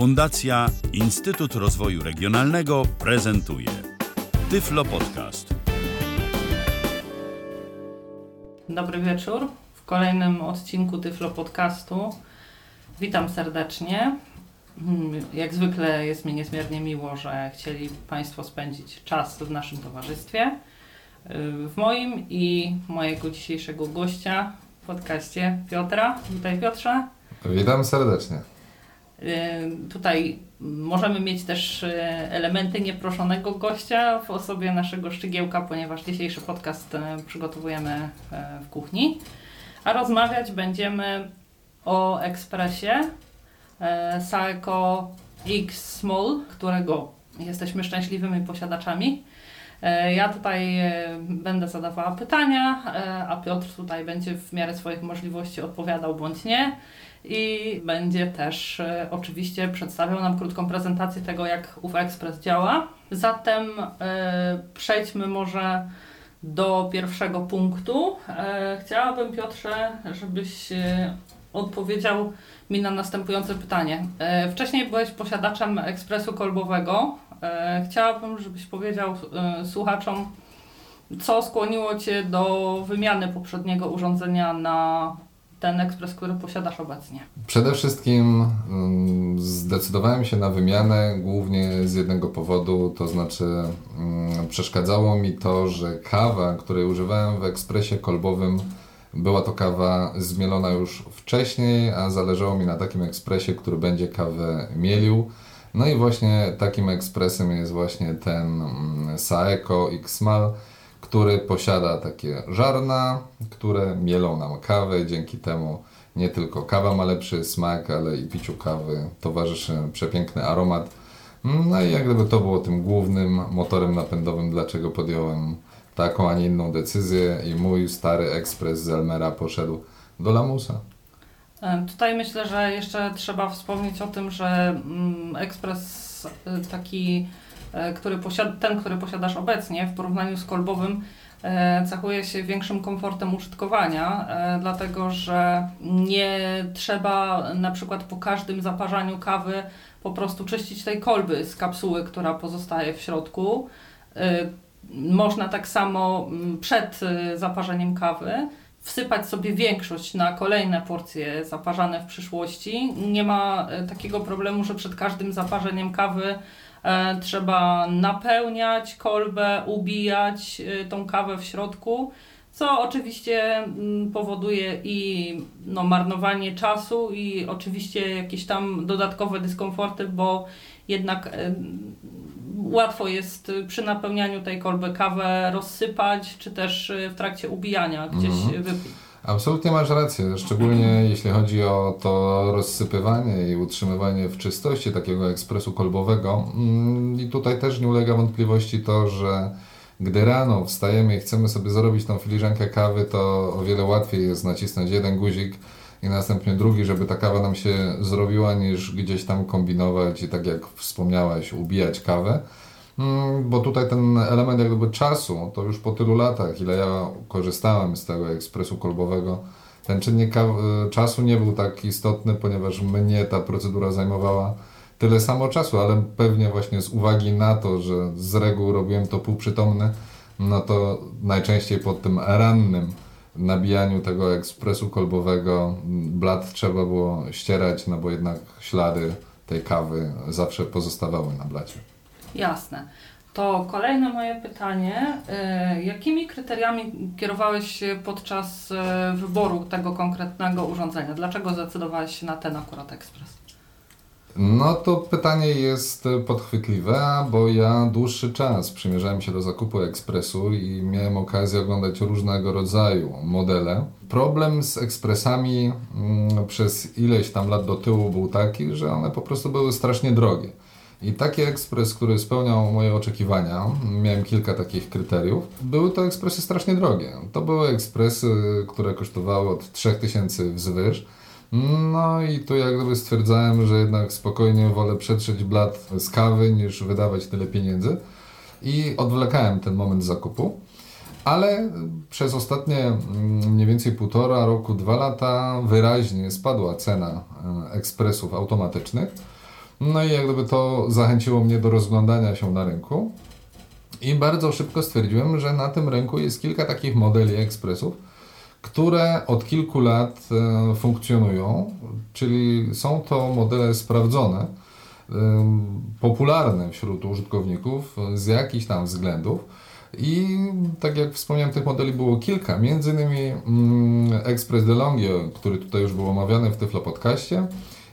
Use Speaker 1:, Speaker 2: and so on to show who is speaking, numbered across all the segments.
Speaker 1: Fundacja Instytut Rozwoju Regionalnego prezentuje Tyflo Podcast.
Speaker 2: Dobry wieczór. W kolejnym odcinku Tyflo Podcastu witam serdecznie. Mm, Jak zwykle jest mi niezmiernie miło, że chcieli Państwo spędzić czas w naszym towarzystwie. W moim i mojego dzisiejszego gościa w podcaście Piotra. Witaj Piotrze.
Speaker 3: Witam serdecznie.
Speaker 2: Y, Tutaj możemy mieć też y, elementy nieproszonego gościa w osobie naszego szczygiełka, ponieważ dzisiejszy podcast y, przygotowujemy w kuchni. A rozmawiać będziemy o ekspresie Saeco X Small, którego jesteśmy szczęśliwymi posiadaczami. Ja tutaj będę zadawała pytania, a Piotr tutaj będzie w miarę swoich możliwości odpowiadał bądź nie i będzie też e, oczywiście przedstawiał nam krótką prezentację tego, jak ów ekspres działa. Zatem e, przejdźmy może do pierwszego punktu. E, chciałabym, Piotrze, żebyś odpowiedział mi na następujące pytanie. Wcześniej byłeś posiadaczem ekspresu kolbowego. Chciałabym, żebyś powiedział słuchaczom, co skłoniło Cię do wymiany poprzedniego urządzenia na ten ekspres, który posiadasz obecnie?
Speaker 3: Przede wszystkim mm, zdecydowałem się na wymianę głównie z jednego powodu, to znaczy mm, przeszkadzało mi to, że kawa, której używałem w ekspresie kolbowym, była to kawa zmielona już wcześniej, a zależało mi na takim ekspresie, który będzie kawę mielił. No i właśnie takim ekspresem jest właśnie ten mm, Saeco X-Mal, który posiada takie żarna, które mielą nam kawę. Dzięki temu nie tylko kawa ma lepszy smak, ale i piciu kawy towarzyszy przepiękny aromat. No i jak gdyby to było tym głównym motorem napędowym, dlaczego podjąłem taką, a nie inną decyzję i mój stary ekspres z Elmera poszedł do Lamusa.
Speaker 2: E, Tutaj myślę, że jeszcze trzeba wspomnieć o tym, że mm, ekspres e, taki, który posiad- ten, który posiadasz obecnie w porównaniu z kolbowym, e, cechuje się większym komfortem użytkowania, e, dlatego że nie trzeba na przykład po każdym zaparzaniu kawy po prostu czyścić tej kolby z kapsuły, która pozostaje w środku. E, Można tak samo mm, przed e, zaparzeniem kawy wsypać sobie większość na kolejne porcje zaparzane w przyszłości. Nie ma e, takiego problemu, że przed każdym zaparzeniem kawy e, trzeba napełniać kolbę, ubijać e, tą kawę w środku, co oczywiście mm, powoduje i no, marnowanie czasu i oczywiście jakieś tam dodatkowe dyskomforty, bo jednak e, łatwo jest przy napełnianiu tej kolby kawę rozsypać, czy też w trakcie ubijania gdzieś
Speaker 3: Mhm.
Speaker 2: wypić.
Speaker 3: Absolutnie masz rację, szczególnie jeśli chodzi o to rozsypywanie i utrzymywanie w czystości takiego ekspresu kolbowego. Mm, I tutaj też nie ulega wątpliwości to, że gdy rano wstajemy i chcemy sobie zrobić tą filiżankę kawy, to o wiele łatwiej jest nacisnąć jeden guzik i następnie drugi, żeby ta kawa nam się zrobiła, niż gdzieś tam kombinować i tak jak wspomniałaś, ubijać kawę. Mm, Bo tutaj ten element jak gdyby czasu, to już po tylu latach, ile ja korzystałem z tego ekspresu kolbowego, ten czynnik y, czasu nie był tak istotny, ponieważ mnie ta procedura zajmowała tyle samo czasu, ale pewnie właśnie z uwagi na to, że z reguły robiłem to półprzytomny, no to najczęściej po tym rannym nabijaniu tego ekspresu kolbowego mm, blat trzeba było ścierać, no bo jednak ślady tej kawy zawsze pozostawały na blacie.
Speaker 2: Jasne. To kolejne moje pytanie. y, Jakimi kryteriami kierowałeś się podczas y, wyboru tego konkretnego urządzenia? Dlaczego zdecydowałeś się na ten akurat ekspres?
Speaker 3: No to pytanie jest podchwytliwe, bo ja dłuższy czas przymierzałem się do zakupu ekspresu i miałem okazję oglądać różnego rodzaju modele. Problem z ekspresami mm, przez ileś tam lat do tyłu był taki, że one po prostu były strasznie drogie. I taki ekspres, który spełniał moje oczekiwania, miałem kilka takich kryteriów, były to ekspresy strasznie drogie. To były ekspresy, które kosztowały od 3000 wzwyż. No i tu jak gdyby stwierdzałem, że jednak spokojnie wolę przetrzeć blat z kawy niż wydawać tyle pieniędzy i odwlekałem ten moment zakupu. Ale przez ostatnie mm, mniej więcej półtora roku, dwa lata wyraźnie spadła cena e, ekspresów automatycznych. No i jak gdyby to zachęciło mnie do rozglądania się na rynku. I bardzo szybko stwierdziłem, że na tym rynku jest kilka takich modeli ekspresów, które od kilku lat e, funkcjonują, czyli są to modele sprawdzone, popularne wśród użytkowników z jakichś tam względów. I tak jak wspomniałem, tych modeli było kilka, między innymi mm, Express DeLonghi, który tutaj już był omawiany w Tyflo Podcaście.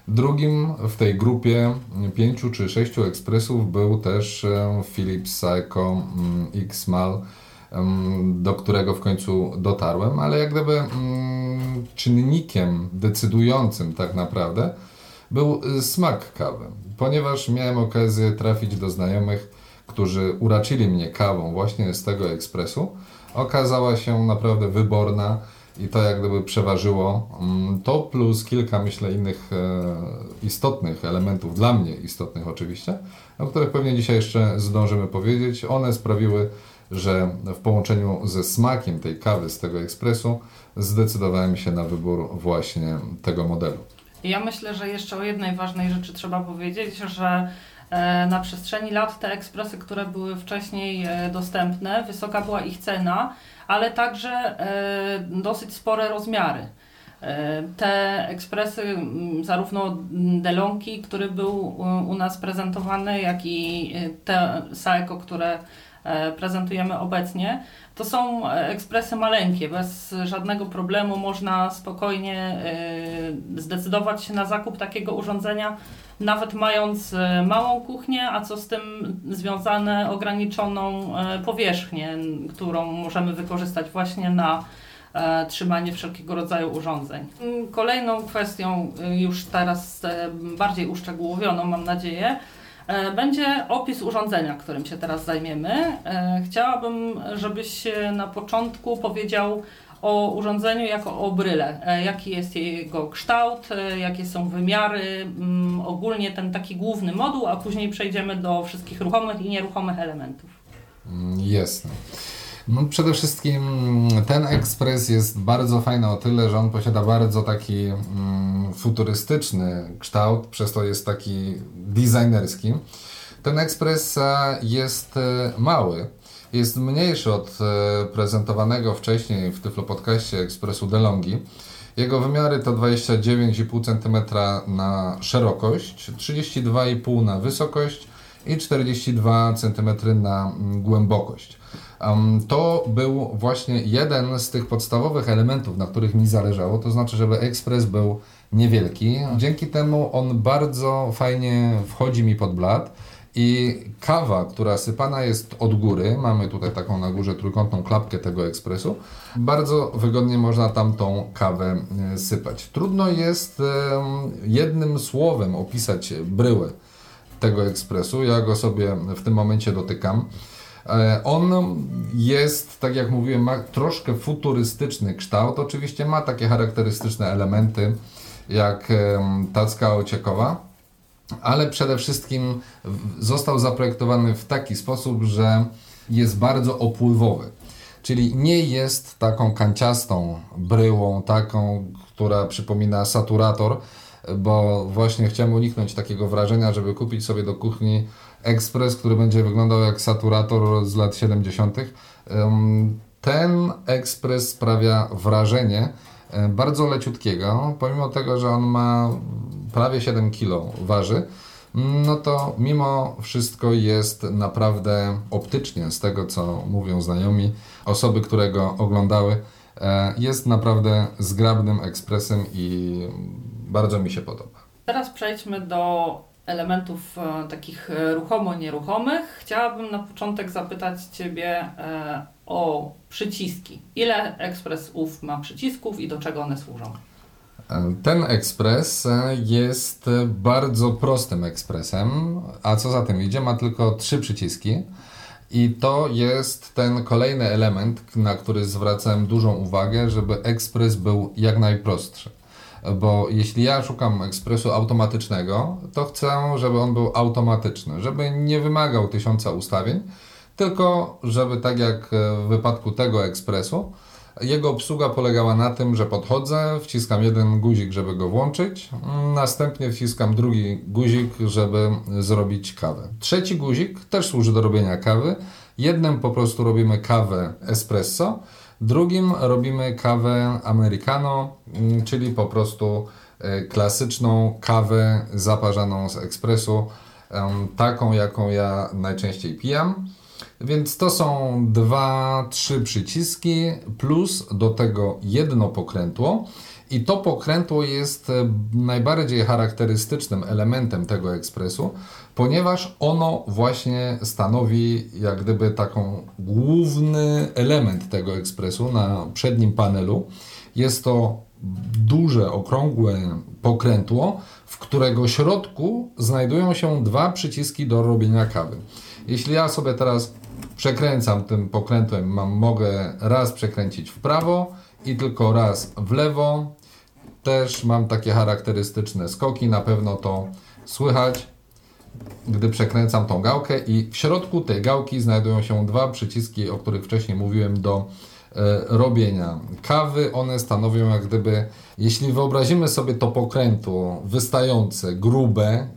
Speaker 3: Drugim w tej grupie pięciu czy sześciu ekspresów był też e, Philips Psycho mm, X-Mal, do którego w końcu dotarłem, ale jak gdyby mm, czynnikiem decydującym tak naprawdę był y, smak kawy, ponieważ miałem okazję trafić do znajomych, którzy uraczyli mnie kawą właśnie z tego ekspresu. Okazała się naprawdę wyborna i to jak gdyby przeważyło mm, to plus kilka myślę innych e, istotnych elementów, dla mnie istotnych oczywiście, o których pewnie dzisiaj jeszcze zdążymy powiedzieć. One sprawiły, że w połączeniu ze smakiem tej kawy z tego ekspresu zdecydowałem się na wybór właśnie tego modelu.
Speaker 2: Ja myślę, że jeszcze o jednej ważnej rzeczy trzeba powiedzieć, że e, na przestrzeni lat te ekspresy, które były wcześniej e, dostępne, wysoka była ich cena, ale także e, dosyć spore rozmiary. Te ekspresy, zarówno Delonki, który był u nas prezentowany, jak i te Saeko, które E, prezentujemy obecnie, to są ekspresy maleńkie. Bez żadnego problemu można spokojnie e, zdecydować się na zakup takiego urządzenia, nawet mając e, małą kuchnię, a co z tym związane ograniczoną powierzchnię, którą możemy wykorzystać właśnie na trzymanie wszelkiego rodzaju urządzeń. Kolejną kwestią, już teraz bardziej uszczegółowioną, mam nadzieję, E, będzie opis urządzenia, którym się teraz zajmiemy. E, chciałabym, żebyś na początku powiedział o urządzeniu jako o bryle. E, jaki jest jego kształt, jakie są wymiary, mm, ogólnie ten taki główny moduł, a później przejdziemy do wszystkich ruchomych i nieruchomych elementów.
Speaker 3: Mm, jasne. No przede wszystkim ten ekspres jest bardzo fajny o tyle, że on posiada bardzo taki mm, futurystyczny kształt, przez to jest taki designerski. Ten ekspres e, jest e, mały, jest mniejszy od e, prezentowanego wcześniej w Tyflo Podcaście ekspresu DeLonghi. Jego wymiary to 29,5 cm na szerokość, 32,5 na wysokość i 42 cm na mm, głębokość. To był właśnie jeden z tych podstawowych elementów, na których mi zależało, to znaczy, żeby ekspres był niewielki. Dzięki temu on bardzo fajnie wchodzi mi pod blat. I kawa, która sypana jest od góry, mamy tutaj taką na górze trójkątną klapkę tego ekspresu, bardzo wygodnie można tam tą kawę e, sypać. Trudno jest jednym słowem opisać bryłę tego ekspresu. Ja go sobie w tym momencie dotykam. E, on jest, tak jak mówiłem, ma troszkę futurystyczny kształt. Oczywiście ma takie charakterystyczne elementy jak tacka ociekowa, ale przede wszystkim został zaprojektowany w taki sposób, że jest bardzo opływowy. Czyli nie jest taką kanciastą bryłą, taką, która przypomina saturator, bo właśnie chciałem uniknąć takiego wrażenia, żeby kupić sobie do kuchni ekspres, który będzie wyglądał jak saturator z lat 70. Ten ekspres sprawia wrażenie e, bardzo leciutkiego, pomimo tego, że on ma prawie 7 kg waży, no to mimo wszystko jest naprawdę optycznie, z tego co mówią znajomi, osoby, które go oglądały, e, jest naprawdę zgrabnym ekspresem i bardzo mi się podoba.
Speaker 2: Teraz przejdźmy do elementów e, takich e, ruchomo-nieruchomych. Chciałabym na początek zapytać Ciebie e, o przyciski. Ile ekspres ów ma przycisków i do czego one służą?
Speaker 3: Ten ekspres jest bardzo prostym ekspresem, a co za tym idzie, ma tylko trzy przyciski. I to jest ten kolejny element, na który zwracałem dużą uwagę, żeby ekspres był jak najprostszy bo jeśli ja szukam ekspresu automatycznego, to chcę, żeby on był automatyczny, żeby nie wymagał tysiąca ustawień, tylko żeby tak jak w wypadku tego ekspresu, Jego obsługa polegała na tym, że podchodzę, wciskam jeden guzik, żeby go włączyć, następnie wciskam drugi guzik, żeby zrobić kawę. Trzeci guzik też służy do robienia kawy. Jednym po prostu robimy kawę espresso, drugim robimy kawę americano, mm, czyli po prostu e, klasyczną kawę zaparzaną z ekspresu, taką jaką ja najczęściej pijam. Więc to są dwa, trzy przyciski, plus do tego jedno pokrętło. I to pokrętło jest e, najbardziej charakterystycznym elementem tego ekspresu, ponieważ ono właśnie stanowi jak gdyby taką główny element tego ekspresu na przednim panelu. Jest to duże, okrągłe pokrętło, w którego środku znajdują się dwa przyciski do robienia kawy. Jeśli ja sobie teraz przekręcam tym pokrętłem, mam, mogę raz przekręcić w prawo i tylko raz w lewo. Też mam takie charakterystyczne skoki, na pewno to słychać, gdy przekręcam tą gałkę i w środku tej gałki znajdują się dwa przyciski, o których wcześniej mówiłem, do e, robienia kawy. One stanowią jak gdyby, jeśli wyobrazimy sobie to pokrętło wystające, grube,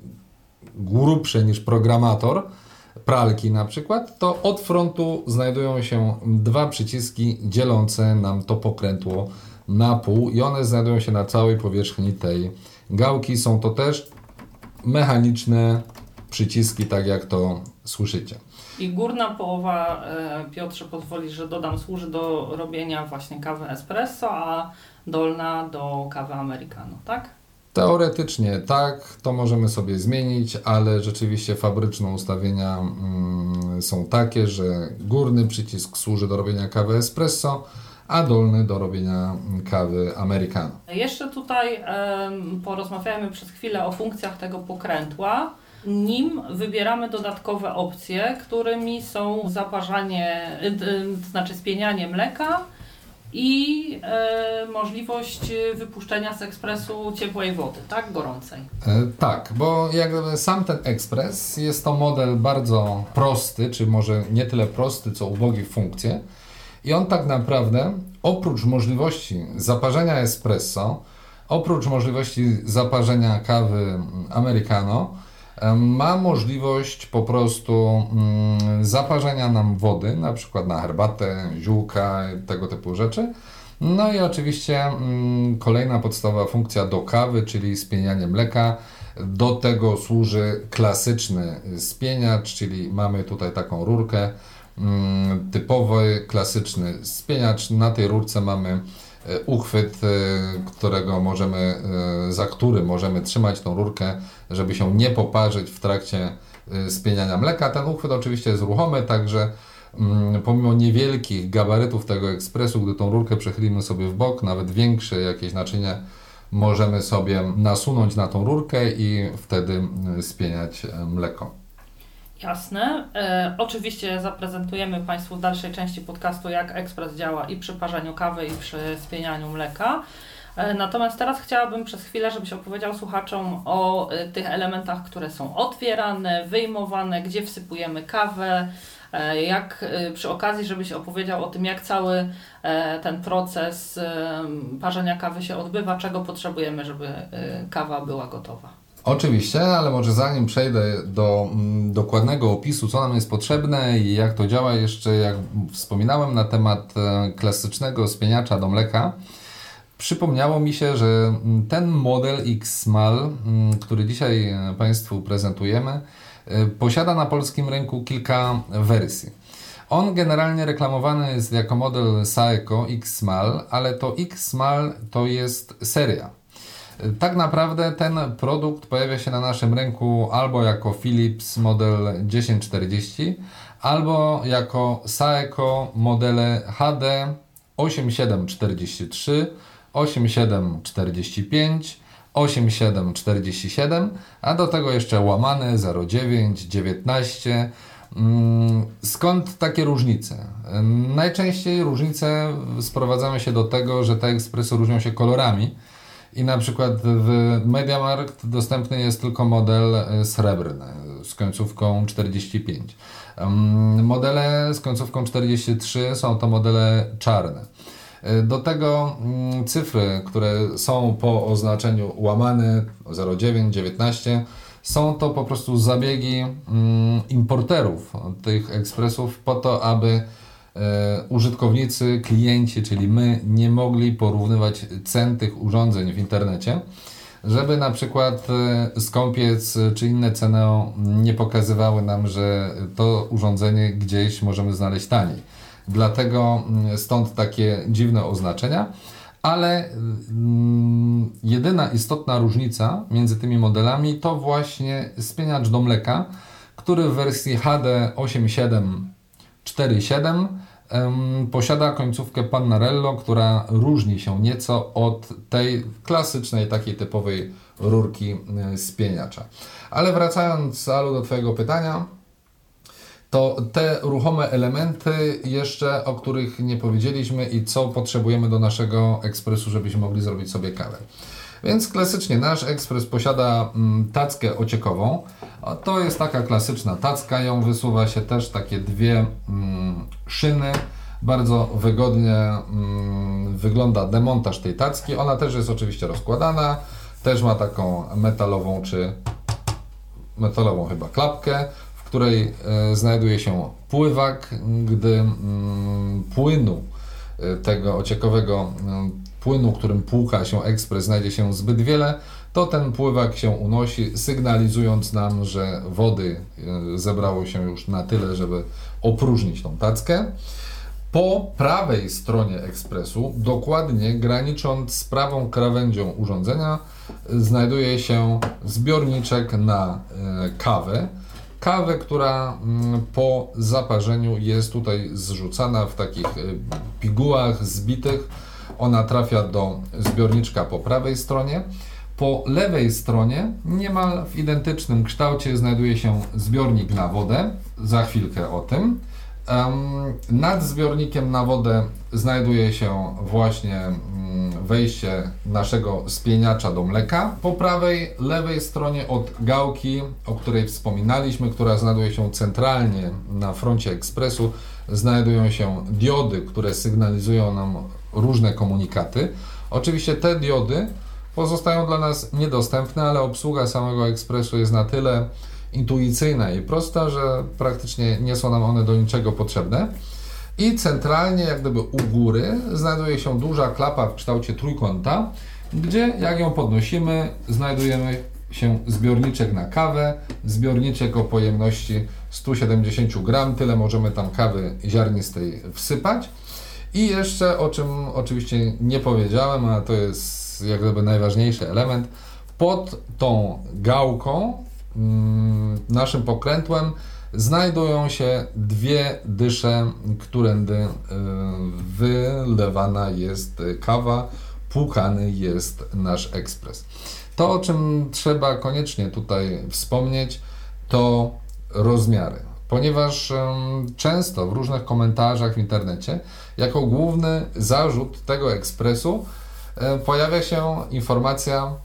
Speaker 3: grubsze niż programator, pralki na przykład, to od frontu znajdują się dwa przyciski dzielące nam to pokrętło na pół i one znajdują się na całej powierzchni tej gałki. Są to też mechaniczne przyciski, tak jak to słyszycie.
Speaker 2: I górna połowa, e, Piotrze, pozwoli, że dodam, służy do robienia właśnie kawy espresso, a dolna do kawy americano, tak?
Speaker 3: Teoretycznie tak, to możemy sobie zmienić, ale rzeczywiście fabryczne ustawienia mm, są takie, że górny przycisk służy do robienia kawy espresso, a dolny do robienia kawy americano.
Speaker 2: Jeszcze tutaj porozmawiajmy przez chwilę o funkcjach tego pokrętła. Nim wybieramy dodatkowe opcje, którymi są zaparzanie, to znaczy spienianie mleka i e, możliwość wypuszczenia z ekspresu ciepłej wody, tak? Gorącej.
Speaker 3: E, tak, bo jak sam ten ekspres jest to model bardzo prosty, czy może nie tyle prosty, co ubogi w funkcje. I on tak naprawdę, oprócz możliwości zaparzenia espresso, oprócz możliwości zaparzenia kawy americano, em, ma możliwość po prostu mm, zaparzenia nam wody, na przykład na herbatę, ziółka, tego typu rzeczy. No i oczywiście mm, kolejna podstawowa funkcja do kawy, czyli spienianie mleka. Do tego służy klasyczny spieniacz, czyli mamy tutaj taką rurkę, mm, typowy, klasyczny spieniacz. Na tej rurce mamy e, uchwyt, e, którego możemy, e, za który możemy trzymać tą rurkę, żeby się nie poparzyć w trakcie spieniania mleka. Ten uchwyt oczywiście jest ruchomy, także mm, pomimo niewielkich gabarytów tego ekspresu, gdy tą rurkę przechylimy sobie w bok, nawet większe jakieś naczynie możemy sobie nasunąć na tą rurkę i wtedy mm, spieniać mleko.
Speaker 2: Jasne. E, oczywiście zaprezentujemy Państwu w dalszej części podcastu, jak ekspres działa i przy parzeniu kawy, i przy spienianiu mleka. E, natomiast teraz chciałabym przez chwilę, żebyś opowiedział słuchaczom o e, tych elementach, które są otwierane, wyjmowane, gdzie wsypujemy kawę, e, jak e, przy okazji, żebyś opowiedział o tym, jak cały e, ten proces parzenia kawy się odbywa, czego potrzebujemy, żeby kawa była gotowa.
Speaker 3: Oczywiście, ale może zanim przejdę do mm, dokładnego opisu, co nam jest potrzebne i jak to działa, jeszcze jak wspominałem na temat e, klasycznego spieniacza do mleka, przypomniało mi się, że mm, ten model X-Mal, mm, który dzisiaj e, Państwu prezentujemy, e, posiada na polskim rynku kilka wersji. On generalnie reklamowany jest jako model Saeco X-Mal, ale to X-Mal to jest seria. Tak naprawdę ten produkt pojawia się na naszym rynku albo jako Philips model 1040, albo jako Saeco modele HD 8743, 8745, 8747, a do tego jeszcze łamane 09, 19. Mm, Skąd takie różnice? Najczęściej różnice sprowadzamy się do tego, że te ekspresy różnią się kolorami. I na przykład w MediaMarkt dostępny jest tylko model e, srebrny z końcówką 45. Em, Modele z końcówką 43 są to modele czarne. E, do tego mm, cyfry, które są po oznaczeniu łamane 09, 19, są to po prostu zabiegi mm, importerów tych ekspresów po to, aby użytkownicy, klienci, czyli my, nie mogli porównywać cen tych urządzeń w internecie, żeby na przykład e, skąpiec czy inne ceny nie pokazywały nam, że to urządzenie gdzieś możemy znaleźć taniej. Dlatego mm, stąd takie dziwne oznaczenia. Ale mm, jedyna istotna różnica między tymi modelami to właśnie spieniacz do mleka, który w wersji HD 8747 posiada końcówkę Pannarello, która różni się nieco od tej klasycznej, takiej typowej rurki y, spieniacza. Ale wracając, Alu, do Twojego pytania, to te ruchome elementy jeszcze, o których nie powiedzieliśmy i co potrzebujemy do naszego ekspresu, żebyśmy mogli zrobić sobie kawę. Więc klasycznie nasz ekspres posiada mm, tackę ociekową. To jest taka klasyczna tacka, ją wysuwa się też takie dwie mm, szyny. Bardzo wygodnie mm, wygląda demontaż tej tacki. Ona też jest oczywiście rozkładana. Też ma taką metalową czy metalową chyba klapkę której e, znajduje się pływak, gdy płynu e, tego ociekowego płynu, którym płuka się ekspres, znajdzie się zbyt wiele, to ten pływak się unosi, sygnalizując nam, że wody e, zebrało się już na tyle, żeby opróżnić tą tackę. Po prawej stronie ekspresu, dokładnie granicząc z prawą krawędzią urządzenia, znajduje się zbiorniczek na kawę kawę, która mm, po zaparzeniu jest tutaj zrzucana w takich y, pigułach zbitych. Ona trafia do zbiorniczka po prawej stronie. Po lewej stronie, niemal w identycznym kształcie, znajduje się zbiornik na wodę. Za chwilkę o tym. Nad zbiornikiem na wodę znajduje się właśnie mm, wejście naszego spieniacza do mleka. Po prawej, lewej stronie od gałki, o której wspominaliśmy, która znajduje się centralnie na froncie ekspresu, znajdują się diody, które sygnalizują nam różne komunikaty. Oczywiście te diody pozostają dla nas niedostępne, ale obsługa samego ekspresu jest na tyle intuicyjna i prosta, że praktycznie nie są nam one do niczego potrzebne. I centralnie, jak gdyby u góry, znajduje się duża klapa w kształcie trójkąta, gdzie jak ją podnosimy, znajdujemy się zbiorniczek na kawę, zbiorniczek o pojemności 170 gram, tyle możemy tam kawy ziarnistej wsypać. I jeszcze o czym oczywiście nie powiedziałem, a to jest jak gdyby najważniejszy element, pod tą gałką Mm, naszym pokrętłem znajdują się dwie dysze, którędy y, wylewana jest kawa, płukany jest nasz ekspres. To, o czym trzeba koniecznie tutaj wspomnieć, to rozmiary. Ponieważ często w różnych komentarzach w internecie, jako główny zarzut tego ekspresu, pojawia się informacja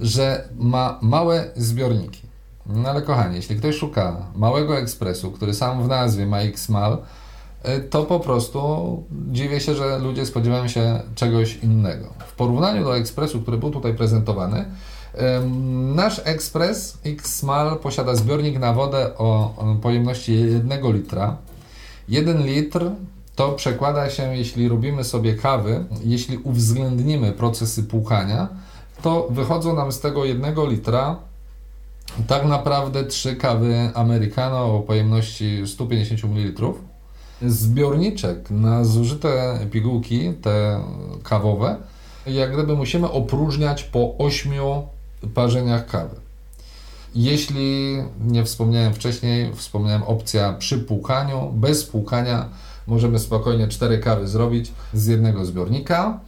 Speaker 3: że ma małe zbiorniki. No ale kochani, jeśli ktoś szuka małego ekspresu, który sam w nazwie ma Xmal, y, to po prostu dziwię się, że ludzie spodziewają się czegoś innego. W porównaniu do ekspresu, który był tutaj prezentowany, nasz ekspres Xmal posiada zbiornik na wodę o pojemności 1 litra. 1 litr to przekłada się, jeśli robimy sobie kawy, jeśli uwzględnimy procesy płukania, to wychodzą nam z tego jednego litra tak naprawdę trzy kawy americano o pojemności 150 ml. Zbiorniczek na zużyte pigułki, te kawowe, jak gdyby musimy opróżniać po 8 parzeniach kawy. Jeśli nie wspomniałem wcześniej, wspomniałem opcja przy płukaniu. Bez płukania możemy spokojnie 4 kawy zrobić z jednego zbiornika.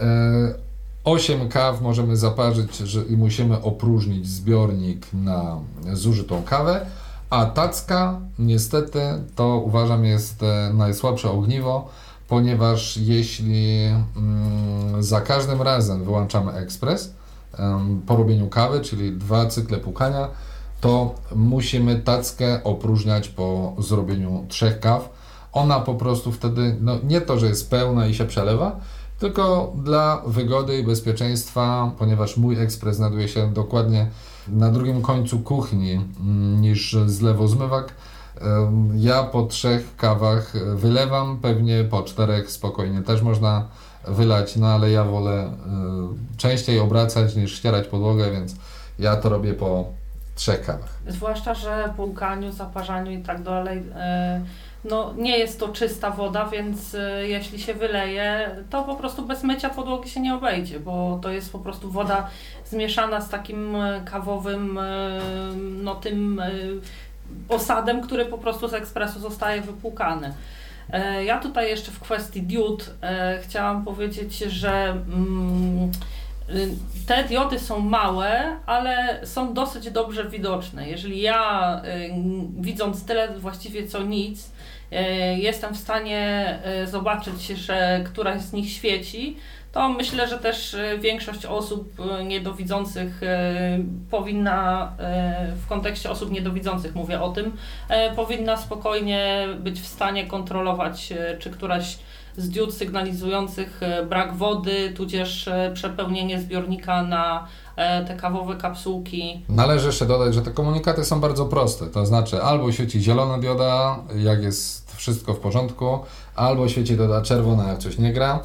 Speaker 3: E, 8 kaw możemy zaparzyć że, i musimy opróżnić zbiornik na zużytą kawę, a tacka niestety to uważam jest e, najsłabsze ogniwo, ponieważ jeśli mm, za każdym razem wyłączamy ekspres po robieniu kawy, czyli dwa cykle pukania, to musimy tackę opróżniać po zrobieniu trzech kaw, ona po prostu wtedy, no nie to, że jest pełna i się przelewa, tylko dla wygody i bezpieczeństwa, ponieważ mój ekspres znajduje się dokładnie na drugim końcu kuchni mm, niż zlewozmywak, em, ja po trzech kawach wylewam, pewnie po czterech spokojnie też można wylać, no ale ja wolę y, częściej obracać niż ścierać podłogę, więc ja to robię po trzech kawach.
Speaker 2: Zwłaszcza, że po łkaniu, zaparzaniu i tak dalej, e, no nie jest to czysta woda, więc e, jeśli się wyleje, to po prostu bez mycia podłogi się nie obejdzie, bo to jest po prostu woda zmieszana z takim e, kawowym, e, no tym e, osadem, który po prostu z ekspresu zostaje wypłukany. E, Ja tutaj jeszcze w kwestii diod e, chciałam powiedzieć, że mm, te diody są małe, ale są dosyć dobrze widoczne. Jeżeli ja y, widząc tyle właściwie co nic, jestem w stanie zobaczyć, że któraś z nich świeci, to myślę, że też y, większość osób y, niedowidzących y, powinna, w kontekście osób niedowidzących mówię o tym, powinna spokojnie być w stanie kontrolować, czy któraś z diod sygnalizujących brak wody, tudzież przepełnienie zbiornika na e, te kawowe kapsułki.
Speaker 3: Należy jeszcze dodać, że te komunikaty są bardzo proste. To znaczy, albo świeci zielona dioda, jak jest wszystko w porządku, albo świeci dioda czerwona, jak coś nie gra.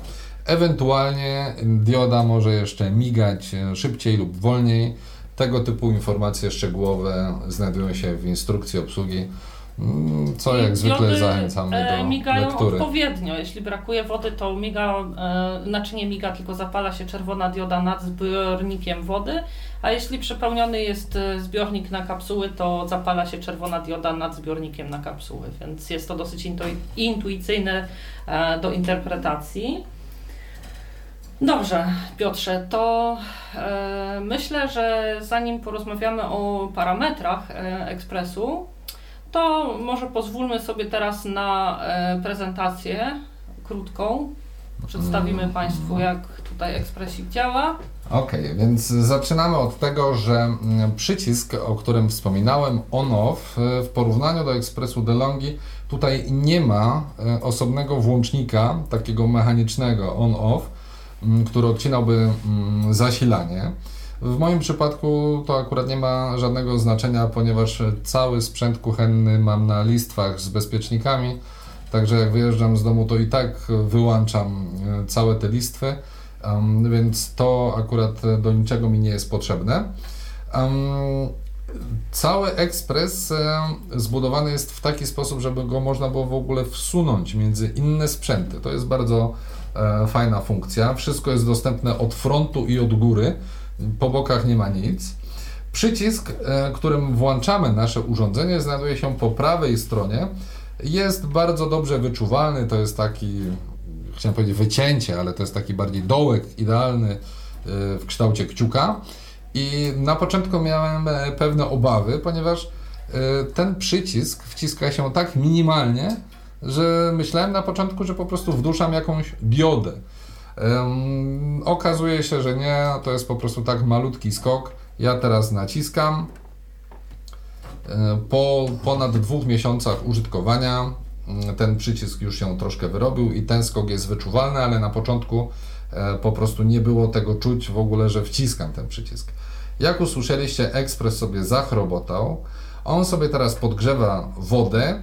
Speaker 3: Ewentualnie dioda może jeszcze migać e, szybciej lub wolniej. Tego typu informacje szczegółowe znajdują się w instrukcji obsługi, mm, co
Speaker 2: I
Speaker 3: jak zwykle zachęcamy
Speaker 2: e,
Speaker 3: do
Speaker 2: migają
Speaker 3: lektury.
Speaker 2: odpowiednio. Jeśli brakuje wody, to miga, e, znaczy nie miga, tylko zapala się czerwona dioda nad zbiornikiem wody, a jeśli przepełniony jest zbiornik na kapsuły, to zapala się czerwona dioda nad zbiornikiem na kapsuły, więc jest to dosyć intui- intuicyjne do interpretacji. Dobrze, Piotrze, to e, myślę, że zanim porozmawiamy o parametrach e, ekspresu, to może pozwólmy sobie teraz na e, prezentację krótką. Przedstawimy Państwu, jak tutaj ekspresik działa.
Speaker 3: Okej, więc zaczynamy od tego, że mm, przycisk, o którym wspominałem, on-off, y, w porównaniu do Expressu DeLonghi, tutaj nie ma y, osobnego włącznika, takiego mechanicznego on-off, mm, który odcinałby mm, zasilanie. W moim przypadku to akurat nie ma żadnego znaczenia, ponieważ cały sprzęt kuchenny mam na listwach z bezpiecznikami, także jak wyjeżdżam z domu, to i tak wyłączam y, całe te listwy. Więc to akurat e, do niczego mi nie jest potrzebne. Cały ekspres e, zbudowany jest w taki sposób, żeby go można było w ogóle wsunąć między inne sprzęty. To jest bardzo e, fajna funkcja. Wszystko jest dostępne od frontu i od góry. Po bokach nie ma nic. Przycisk, e, którym włączamy nasze urządzenie, znajduje się po prawej stronie. Jest bardzo dobrze wyczuwalny. To jest taki chciałem powiedzieć wycięcie, ale to jest taki bardziej dołek idealny y, w kształcie kciuka. I na początku miałem e, pewne obawy, ponieważ ten przycisk wciska się tak minimalnie, że myślałem na początku, że po prostu wduszam jakąś diodę. Ym, okazuje się, że nie, to jest po prostu tak malutki skok. Ja teraz naciskam. E, Po ponad dwóch miesiącach użytkowania mm, ten przycisk już się troszkę wyrobił i ten skok jest wyczuwalny, ale na początku e, po prostu nie było tego czuć w ogóle, że wciskam ten przycisk. Jak usłyszeliście, ekspres sobie zachrobotał. On sobie teraz podgrzewa wodę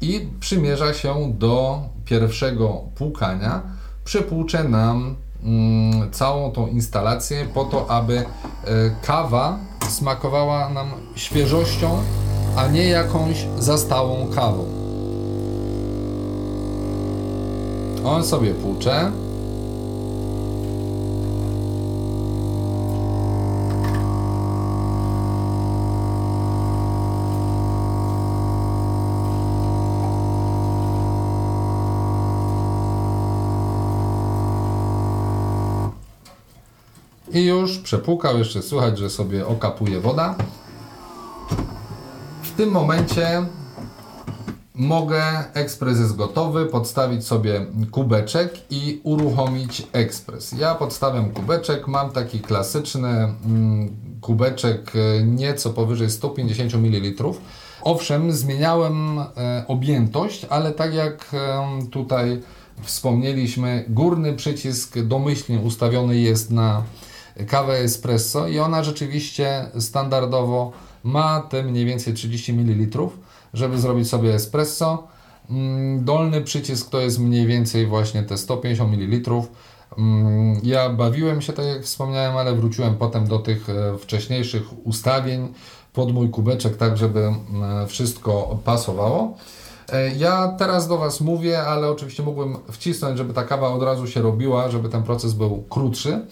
Speaker 3: i przymierza się do pierwszego płukania. Przepłucze nam mm, całą tą instalację po to, aby e, kawa smakowała nam świeżością, a nie jakąś zastałą kawą. On sobie płucze. I już przepłukał, jeszcze słychać, że sobie okapuje woda. W tym momencie mogę, ekspres jest gotowy, podstawić sobie kubeczek i uruchomić ekspres. Ja podstawiam kubeczek, mam taki klasyczny mm, kubeczek e, nieco powyżej 150 ml. Owszem, zmieniałem e, objętość, ale tak jak e, tutaj wspomnieliśmy, górny przycisk domyślnie ustawiony jest na kawę espresso i ona rzeczywiście standardowo ma te mniej więcej 30 ml, żeby zrobić sobie espresso. Mm, dolny przycisk to jest mniej więcej właśnie te 150 ml. Mm, ja bawiłem się, tak jak wspomniałem, ale wróciłem potem do tych e, wcześniejszych ustawień pod mój kubeczek, tak żeby mm, wszystko pasowało. E, ja teraz do Was mówię, ale oczywiście mógłbym wcisnąć, żeby ta kawa od razu się robiła, żeby ten proces był krótszy.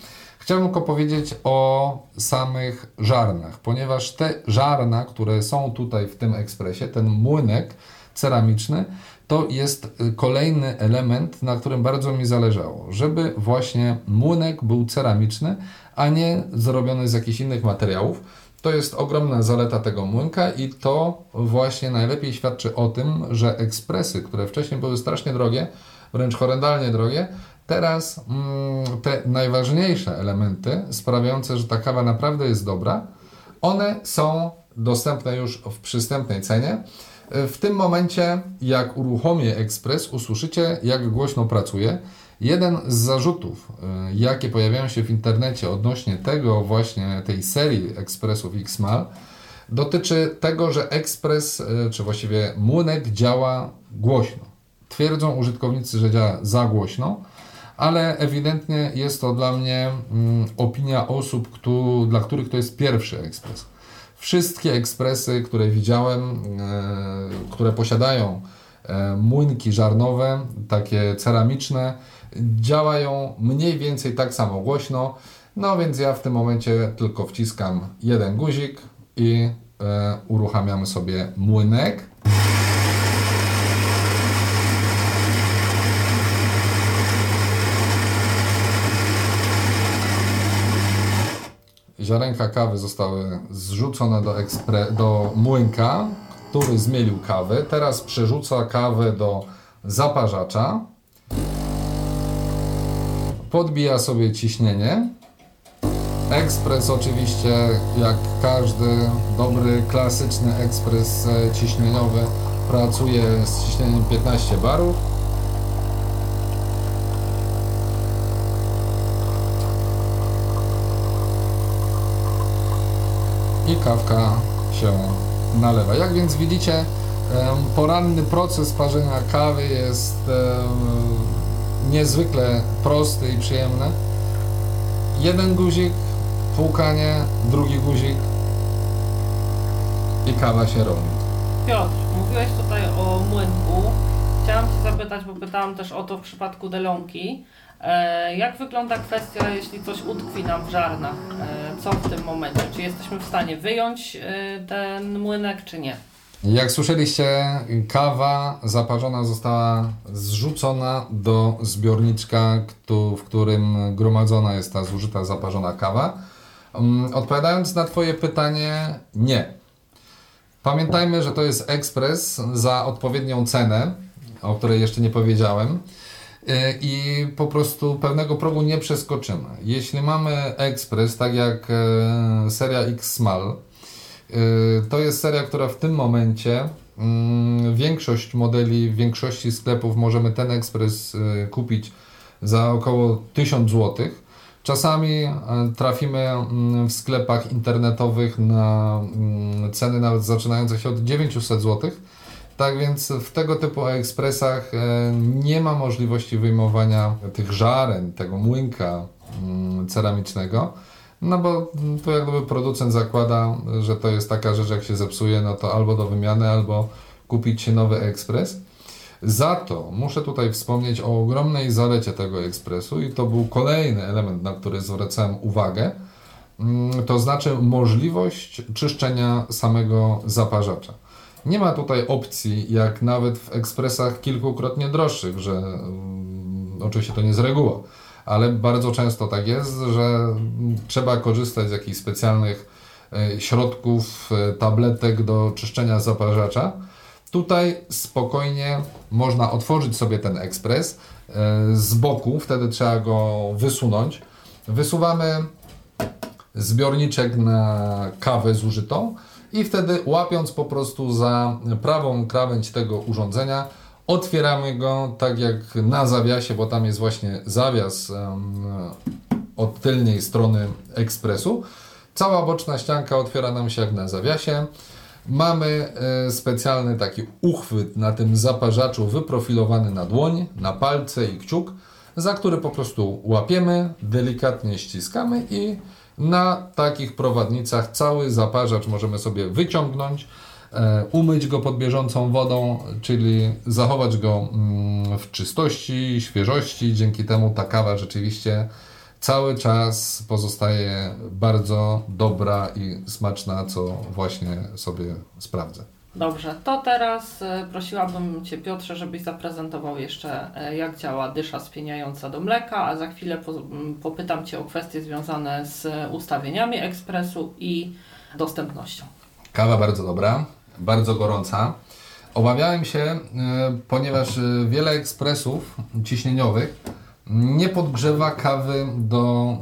Speaker 3: Chciałbym tylko powiedzieć o samych żarnach, ponieważ te żarna, które są tutaj w tym ekspresie, ten młynek ceramiczny, to jest y, kolejny element, na którym bardzo mi zależało, żeby właśnie młynek był ceramiczny, a nie zrobiony z jakichś innych materiałów. To jest ogromna zaleta tego młynka i to właśnie najlepiej świadczy o tym, że ekspresy, które wcześniej były strasznie drogie, wręcz horrendalnie drogie, teraz mm, te najważniejsze elementy sprawiające, że ta kawa naprawdę jest dobra, one są dostępne już w przystępnej cenie. W tym momencie, jak uruchomię ekspres, usłyszycie, jak głośno pracuje. Jeden z zarzutów, y, jakie pojawiają się w internecie odnośnie tego właśnie tej serii ekspresów XMAL, dotyczy tego, że ekspres, y, czy właściwie młynek działa głośno. Twierdzą użytkownicy, że działa za głośno, ale ewidentnie jest to dla mnie mm, opinia osób, dla których to jest pierwszy ekspres. Wszystkie ekspresy, które widziałem, e, które posiadają e, młynki żarnowe, takie ceramiczne, działają mniej więcej tak samo głośno. No więc ja w tym momencie tylko wciskam jeden guzik i e, uruchamiamy sobie młynek. Ziarenka kawy zostały zrzucone do, ekspre- do młynka, który zmielił kawę. Teraz przerzuca kawę do zaparzacza. Podbija sobie ciśnienie. Ekspres oczywiście, jak każdy dobry, klasyczny ekspres ciśnieniowy, pracuje z ciśnieniem 15 barów. I kawka się nalewa. Jak więc widzicie, poranny proces parzenia kawy jest niezwykle prosty i przyjemny. Jeden guzik, płukanie, drugi guzik i kawa się robi.
Speaker 2: Piotr, mówiłeś tutaj o młynku. Chciałam Cię zapytać, bo pytałam też o to w przypadku delonki. E, jak wygląda kwestia, jeśli coś utkwi nam w żarnach? E, co w tym momencie? Czy jesteśmy w stanie wyjąć e, ten młynek, czy nie?
Speaker 3: Jak słyszeliście, kawa zaparzona została zrzucona do zbiorniczka, w którym gromadzona jest ta zużyta, zaparzona kawa. Mm, odpowiadając na Twoje pytanie, nie. Pamiętajmy, że to jest ekspres za odpowiednią cenę, o której jeszcze nie powiedziałem. E, i po prostu pewnego progu nie przeskoczymy. Jeśli mamy Express, tak jak e, seria X Small, e, to jest seria, która w tym momencie mm, większość modeli, w większości sklepów możemy ten Express kupić za około 1000 zł. Czasami trafimy mm, w sklepach internetowych na mm, ceny nawet zaczynające się od 900 zł tak więc w tego typu ekspresach e, nie ma możliwości wyjmowania tych żaren, tego młynka mm, ceramicznego, no bo tu jak gdyby producent zakłada, że to jest taka rzecz, jak się zepsuje, no to albo do wymiany, albo kupić się nowy ekspres. Za to muszę tutaj wspomnieć o ogromnej zalecie tego ekspresu i to był kolejny element, na który zwracałem uwagę, mm, to znaczy możliwość czyszczenia samego zaparzacza. Nie ma tutaj opcji, jak nawet w ekspresach kilkukrotnie droższych, że um, oczywiście to nie z reguły, ale bardzo często tak jest, że trzeba korzystać z jakichś specjalnych e, środków, e, tabletek do czyszczenia zaparzacza. Tutaj spokojnie można otworzyć sobie ten ekspres e, z boku, wtedy trzeba go wysunąć. Wysuwamy zbiorniczek na kawę zużytą i wtedy łapiąc po prostu za prawą krawędź tego urządzenia, otwieramy go tak jak na zawiasie, bo tam jest właśnie zawias em, od tylnej strony ekspresu. Cała boczna ścianka otwiera nam się jak na zawiasie. Mamy e, specjalny taki uchwyt na tym zaparzaczu wyprofilowany na dłoń, na palce i kciuk, za który po prostu łapiemy, delikatnie ściskamy i na takich prowadnicach cały zaparzacz możemy sobie wyciągnąć, e, umyć go pod bieżącą wodą, czyli zachować go mm, w czystości, świeżości. Dzięki temu ta kawa rzeczywiście cały czas pozostaje bardzo dobra i smaczna, co właśnie sobie sprawdzę.
Speaker 2: Dobrze, to teraz e, prosiłabym Cię Piotrze, żebyś zaprezentował jeszcze e, jak działa dysza spieniająca do mleka, a za chwilę po, popytam Cię o kwestie związane z ustawieniami ekspresu i dostępnością.
Speaker 3: Kawa bardzo dobra, bardzo gorąca. Obawiałem się, e, ponieważ wiele ekspresów ciśnieniowych nie podgrzewa kawy do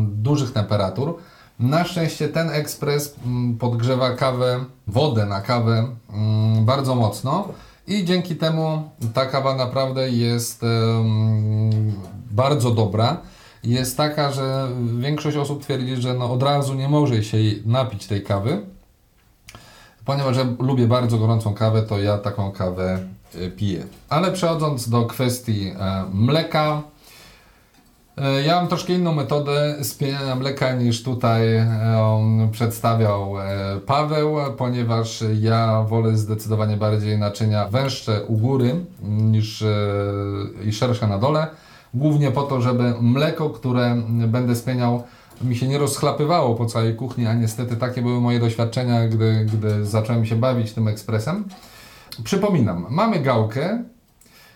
Speaker 3: dużych temperatur. Na szczęście ten ekspres mm, podgrzewa kawę, wodę na kawę mm, bardzo mocno i dzięki temu ta kawa naprawdę jest bardzo dobra. Jest taka, że większość osób twierdzi, że no od razu nie może się napić tej kawy. Ponieważ ja lubię bardzo gorącą kawę, to ja taką kawę y, piję. Ale przechodząc do kwestii e, mleka, ja mam troszkę inną metodę spieniania mleka niż tutaj e, przedstawiał e, Paweł, ponieważ ja wolę zdecydowanie bardziej naczynia węższe u góry niż e, i szersze na dole. Głównie po to, żeby mleko, które będę spieniał, mi się nie rozchlapywało po całej kuchni, a niestety takie były moje doświadczenia, gdy, gdy zacząłem się bawić tym ekspresem. Przypominam, mamy gałkę,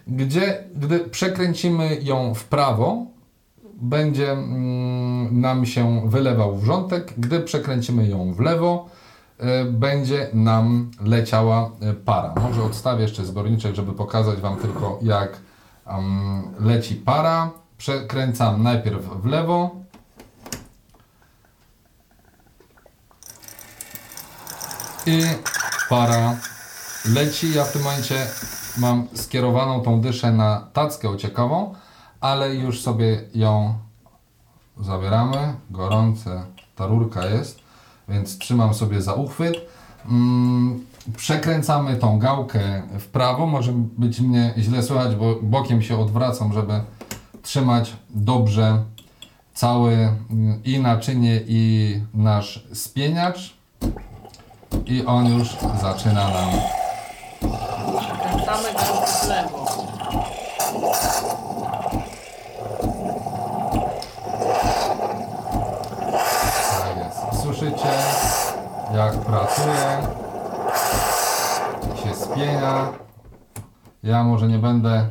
Speaker 3: gdzie gdy przekręcimy ją w prawo, będzie mm, nam się wylewał wrzątek. Gdy przekręcimy ją w lewo, y, będzie nam leciała y, para. Może odstawię jeszcze zbiorniczek, żeby pokazać Wam tylko jak leci para. Przekręcam najpierw w lewo. I para leci. Ja w tym momencie mam skierowaną tą dyszę na tackę ociekową, ale już sobie ją zabieramy. Gorące ta rurka jest, więc trzymam sobie za uchwyt. Mm, przekręcamy tą gałkę w prawo. Może być mnie źle słychać, bo bokiem się odwracam, żeby trzymać dobrze całe mm, i naczynie i nasz spieniacz. I on już zaczyna nam
Speaker 2: Przekręcamy go w lewo.
Speaker 3: Tak jest. Jak pracuje, się spienia. Ja może nie będę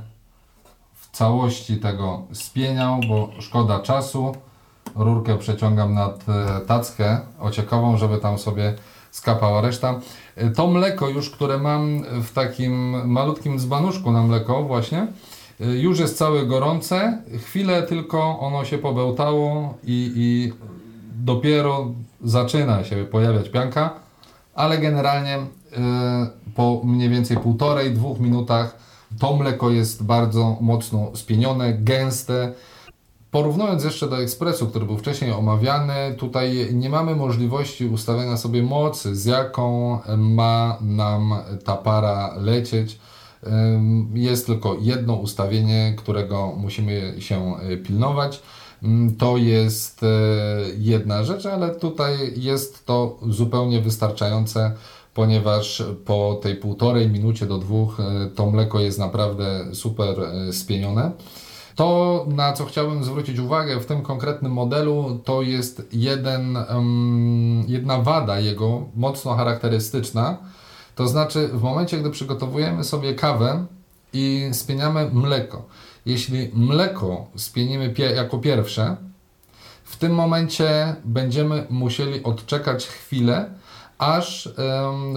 Speaker 3: w całości tego spieniał, bo szkoda czasu. Rurkę przeciągam nad e, tackę ociekową, żeby tam sobie skapała reszta. E, To mleko już, które mam w takim malutkim dzbanuszku na mleko właśnie, e, już jest całe gorące. Chwilę tylko ono się pobełtało i, i dopiero zaczyna się pojawiać pianka, ale generalnie y, po mniej więcej półtorej, dwóch minutach to mleko jest bardzo mocno spienione, gęste. Porównując jeszcze do ekspresu, który był wcześniej omawiany, tutaj nie mamy możliwości ustawienia sobie mocy, z jaką ma nam ta para lecieć. Jest tylko jedno ustawienie, którego musimy się y, pilnować. Ym, To jest e, jedna rzecz, ale tutaj jest to zupełnie wystarczające, ponieważ po tej półtorej minucie do dwóch e, to mleko jest naprawdę super e, spienione. To, na co chciałbym zwrócić uwagę w tym konkretnym modelu, to jest jeden, jedna wada jego, mocno charakterystyczna. To znaczy, w momencie, gdy przygotowujemy sobie kawę i spieniamy mleko, jeśli mleko spienimy pie- jako pierwsze, w tym momencie będziemy musieli odczekać chwilę, aż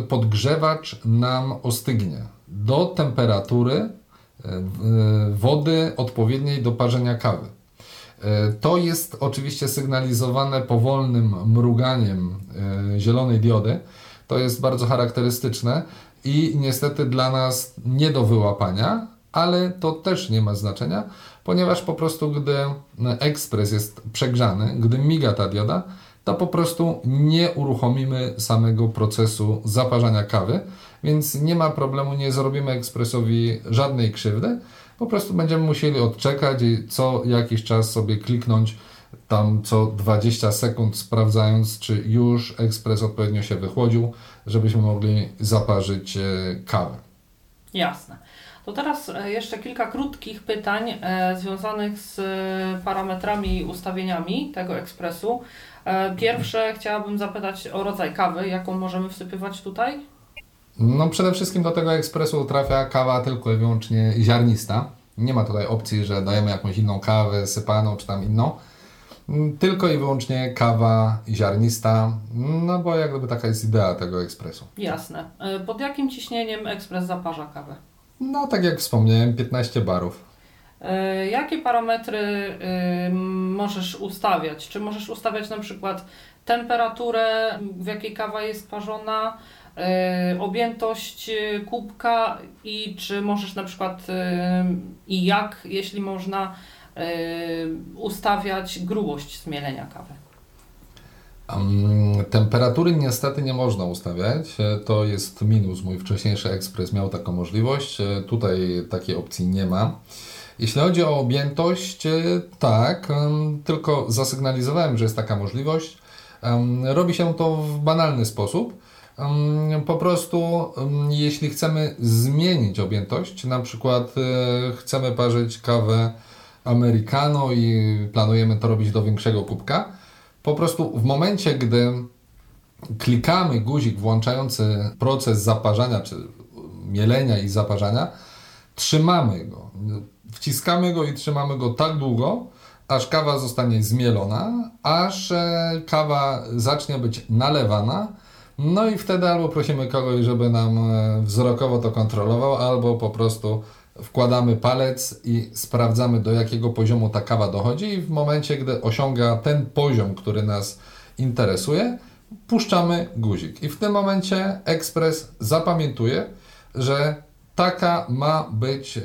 Speaker 3: podgrzewacz nam ostygnie. Do temperatury e, w- wody odpowiedniej do parzenia kawy. E, To jest oczywiście sygnalizowane powolnym mruganiem e, zielonej diody, To jest bardzo charakterystyczne i niestety dla nas nie do wyłapania, ale to też nie ma znaczenia, ponieważ po prostu gdy ekspres jest przegrzany, gdy miga ta dioda, to po prostu nie uruchomimy samego procesu zaparzania kawy, więc nie ma problemu, nie zrobimy ekspresowi żadnej krzywdy. Po prostu będziemy musieli odczekać i co jakiś czas sobie kliknąć tam co 20 sekund, sprawdzając, czy już ekspres odpowiednio się wychłodził, żebyśmy mogli zaparzyć e, kawę.
Speaker 2: Jasne. To teraz e, jeszcze kilka krótkich pytań e, związanych z parametrami i ustawieniami tego ekspresu. Pierwsze chciałabym zapytać o rodzaj kawy, jaką możemy wsypywać tutaj?
Speaker 3: No przede wszystkim do tego ekspresu trafia kawa tylko i wyłącznie ziarnista. Nie ma tutaj opcji, że dajemy jakąś inną kawę sypaną czy tam inną. Mm, tylko i wyłącznie kawa ziarnista, no bo jak gdyby taka jest idea tego ekspresu.
Speaker 2: Jasne. E, pod jakim ciśnieniem ekspres zaparza kawę?
Speaker 3: No tak jak wspomniałem, 15 barów.
Speaker 2: E, jakie parametry y, możesz ustawiać? Czy możesz ustawiać na przykład temperaturę, w jakiej kawa jest parzona, y, objętość y, kubka i czy możesz na przykład i jak, jeśli można, ustawiać grubość zmielenia kawy?
Speaker 3: Temperatury niestety nie można ustawiać. E, to jest minus. Mój wcześniejszy ekspres miał taką możliwość. E, tutaj takiej opcji nie ma. Jeśli chodzi o objętość, e, tak, tylko zasygnalizowałem, że jest taka możliwość. Robi się to w banalny sposób. Po prostu, jeśli chcemy zmienić objętość, na przykład chcemy parzyć kawę americano i planujemy to robić do większego kubka, po prostu w momencie, gdy klikamy guzik włączający proces zaparzania, czy mielenia i zaparzania, trzymamy go. Wciskamy go i trzymamy go tak długo, aż kawa zostanie zmielona, aż e, kawa zacznie być nalewana. No i wtedy albo prosimy kogoś, żeby nam e, wzrokowo to kontrolował, albo po prostu wkładamy palec i sprawdzamy do jakiego poziomu ta kawa dochodzi i w momencie, gdy osiąga ten poziom, który nas interesuje, puszczamy guzik. I w tym momencie ekspres zapamiętuje, że taka ma być e,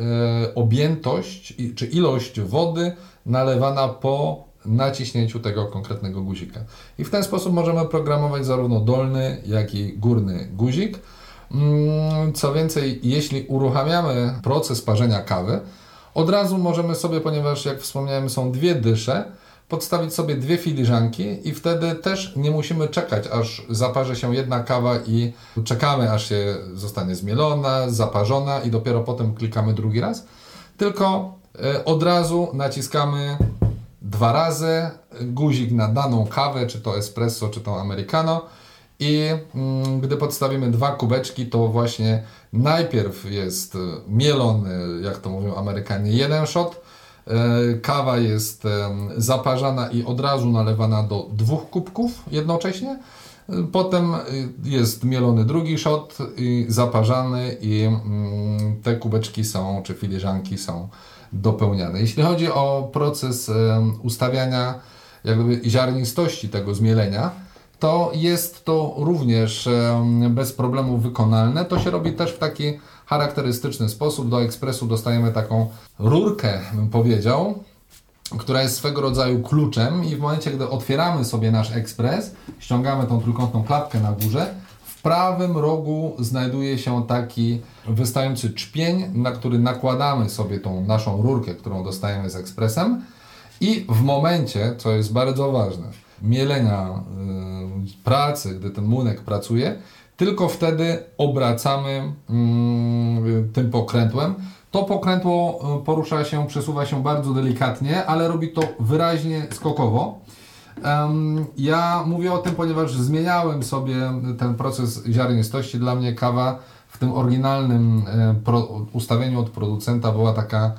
Speaker 3: objętość czy ilość wody nalewana po naciśnięciu tego konkretnego guzika. I w ten sposób możemy programować zarówno dolny, jak i górny guzik. Mm, co więcej, jeśli uruchamiamy proces parzenia kawy, od razu możemy sobie, ponieważ jak wspomniałem, są dwie dysze, podstawić sobie dwie filiżanki i wtedy też nie musimy czekać, aż zaparzy się jedna kawa i czekamy, aż się zostanie zmielona, zaparzona i dopiero potem klikamy drugi raz. Tylko e, od razu naciskamy dwa razy guzik na daną kawę, czy to espresso, czy to americano i mm, gdy podstawimy dwa kubeczki, to właśnie najpierw jest e, mielony, jak to mówią Amerykanie, jeden shot. E, kawa jest zaparzana i od razu nalewana do dwóch kubków jednocześnie. E, potem jest mielony drugi shot i zaparzany i mm, te kubeczki są, czy filiżanki są dopełniane. Jeśli chodzi o proces ustawiania jakby ziarnistości tego zmielenia, to jest to również bez problemu wykonalne. To się robi też w taki charakterystyczny sposób. Do ekspresu dostajemy taką rurkę, bym powiedział, która jest swego rodzaju kluczem i w momencie, gdy otwieramy sobie nasz ekspres, ściągamy tą trójkątną klapkę na górze, w prawym rogu znajduje się taki wystający czpień, na który nakładamy sobie tą naszą rurkę, którą dostajemy z ekspresem i w momencie, co jest bardzo ważne, mielenia y, pracy, gdy ten młynek pracuje, tylko wtedy obracamy mm, tym pokrętłem. To pokrętło y, porusza się, przesuwa się bardzo delikatnie, ale robi to wyraźnie skokowo. Ja mówię o tym, ponieważ zmieniałem sobie ten proces ziarnistości. Dla mnie kawa w tym oryginalnym y, ustawieniu od producenta była taka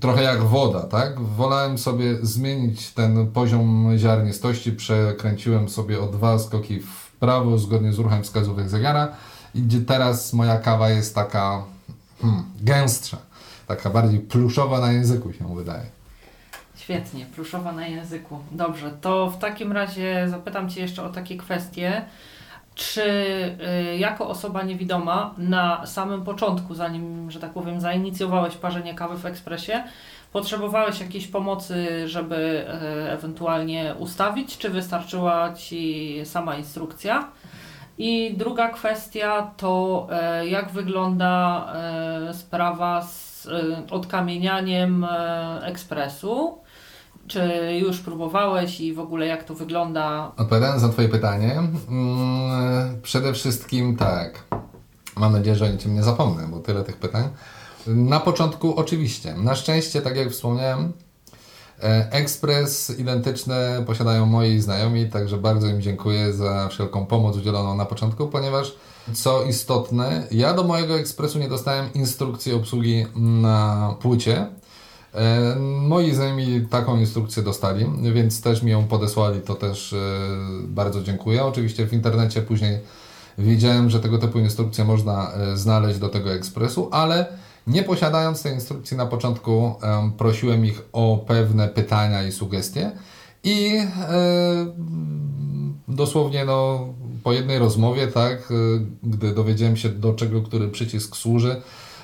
Speaker 3: trochę jak woda, tak? Wolałem sobie zmienić ten poziom ziarnistości, przekręciłem sobie o dwa skoki w prawo zgodnie z ruchem wskazówek zegara i teraz moja kawa jest taka hmm, gęstsza, taka bardziej pluszowa na języku się wydaje.
Speaker 2: Świetnie, pluszowa na języku. Dobrze, to w takim razie zapytam Cię jeszcze o takie kwestie. Czy y, jako osoba niewidoma na samym początku, zanim, że tak powiem, zainicjowałeś parzenie kawy w ekspresie, potrzebowałeś jakiejś pomocy, żeby y, ewentualnie ustawić, czy wystarczyła Ci sama instrukcja? I druga kwestia to y, jak wygląda sprawa z odkamienianiem ekspresu? Czy już próbowałeś i w ogóle jak to wygląda?
Speaker 3: Odpowiadając na Twoje pytanie, mm, przede wszystkim tak. Mam nadzieję, że o niczym nie zapomnę, bo tyle tych pytań. Na początku oczywiście. Na szczęście, tak jak wspomniałem, e, ekspres identyczny posiadają moi znajomi, także bardzo im dziękuję za wszelką pomoc udzieloną na początku, ponieważ co istotne, ja do mojego ekspresu nie dostałem instrukcji obsługi na płycie, moi znajomi taką instrukcję dostali, więc też mi ją podesłali, to też e, bardzo dziękuję. Oczywiście w internecie później wiedziałem, że tego typu instrukcje można e, znaleźć do tego ekspresu, ale nie posiadając tej instrukcji na początku, prosiłem ich o pewne pytania i sugestie i dosłownie no, po jednej rozmowie, tak, gdy dowiedziałem się do czego który przycisk służy,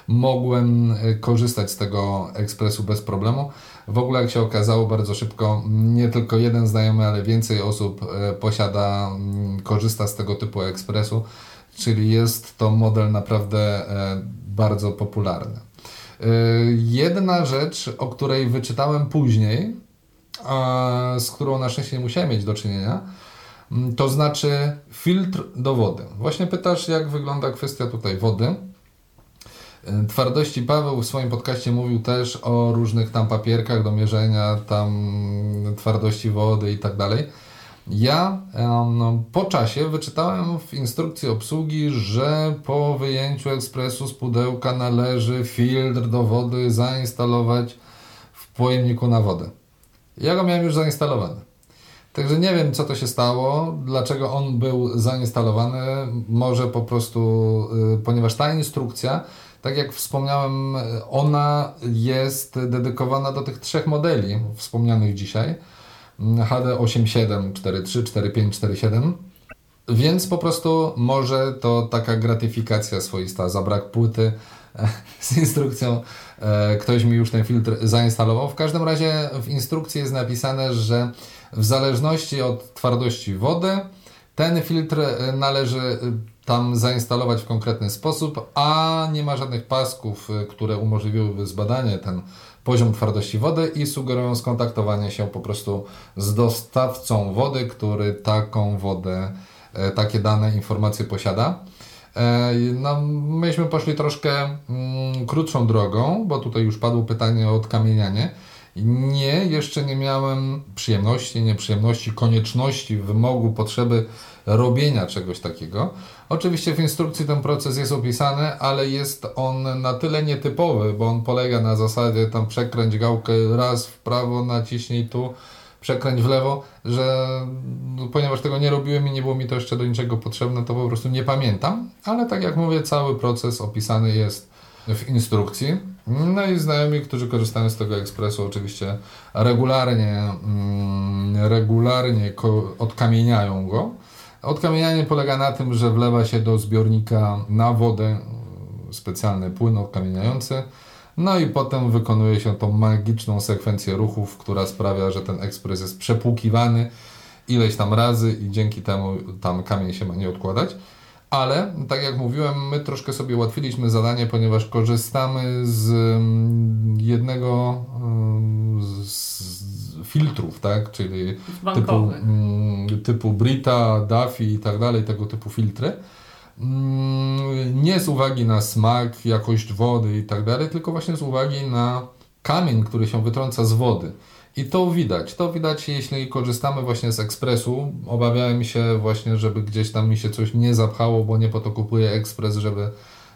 Speaker 3: mogłem e, korzystać z tego ekspresu bez problemu. W ogóle, jak się okazało, bardzo szybko nie tylko jeden znajomy, ale więcej osób e, posiada, mm, korzysta z tego typu ekspresu, czyli jest to model naprawdę e, bardzo popularny. Jedna rzecz, o której wyczytałem później, z którą na szczęście nie musiałem mieć do czynienia, mm, to znaczy filtr do wody. Właśnie pytasz, jak wygląda kwestia tutaj wody. Twardości Paweł w swoim podcaście mówił też o różnych tam papierkach do mierzenia tam twardości wody i tak dalej. Ja no, po czasie wyczytałem w instrukcji obsługi, że po wyjęciu ekspresu z pudełka należy filtr do wody zainstalować w pojemniku na wodę. Ja go miałem już zainstalowany. Także nie wiem, co to się stało, dlaczego on był zainstalowany. Może po prostu, y, ponieważ ta instrukcja tak jak wspomniałem, ona jest dedykowana do tych trzech modeli wspomnianych dzisiaj. HD 87, 43, 45, 47. Więc po prostu może to taka gratyfikacja swoista za brak płyty z instrukcją. E, ktoś mi już ten filtr zainstalował. W każdym razie w instrukcji jest napisane, że w zależności od twardości wody ten filtr należy tam zainstalować w konkretny sposób, a nie ma żadnych pasków, y, które umożliwiłyby zbadanie ten poziom twardości wody i sugerują skontaktowanie się po prostu z dostawcą wody, który taką wodę, e, takie dane, informacje posiada. E, no, myśmy poszli troszkę mm, krótszą drogą, bo tutaj już padło pytanie o odkamienianie. Nie, jeszcze nie miałem przyjemności, nieprzyjemności, konieczności, wymogu, potrzeby robienia czegoś takiego. Oczywiście w instrukcji ten proces jest opisany, ale jest on na tyle nietypowy, bo on polega na zasadzie tam przekręć gałkę raz w prawo, naciśnij tu, przekręć w lewo, że no, ponieważ tego nie robiłem i nie było mi to jeszcze do niczego potrzebne, to po prostu nie pamiętam, ale tak jak mówię, cały proces opisany jest w instrukcji. No i znajomi, którzy korzystają z tego ekspresu, oczywiście regularnie, mm, regularnie odkamieniają go. Odkamienianie polega na tym, że wlewa się do zbiornika na wodę specjalny płyn odkamieniający, no i potem wykonuje się tą magiczną sekwencję ruchów, która sprawia, że ten ekspres jest przepłukiwany ileś tam razy i dzięki temu tam kamień się ma nie odkładać. Ale, tak jak mówiłem, my troszkę sobie ułatwiliśmy zadanie, ponieważ korzystamy z mm, jednego mm, z filtrów, tak? czyli typu, mm, typu Brita, Duffy i tak dalej, tego typu filtry. Nie z uwagi na smak, jakość wody i tak dalej, tylko właśnie z uwagi na kamień, który się wytrąca z wody. I to widać. To widać, jeśli korzystamy właśnie z ekspresu. Obawiałem się właśnie, żeby gdzieś tam mi się coś nie zapchało, bo nie po to kupuję ekspres, żeby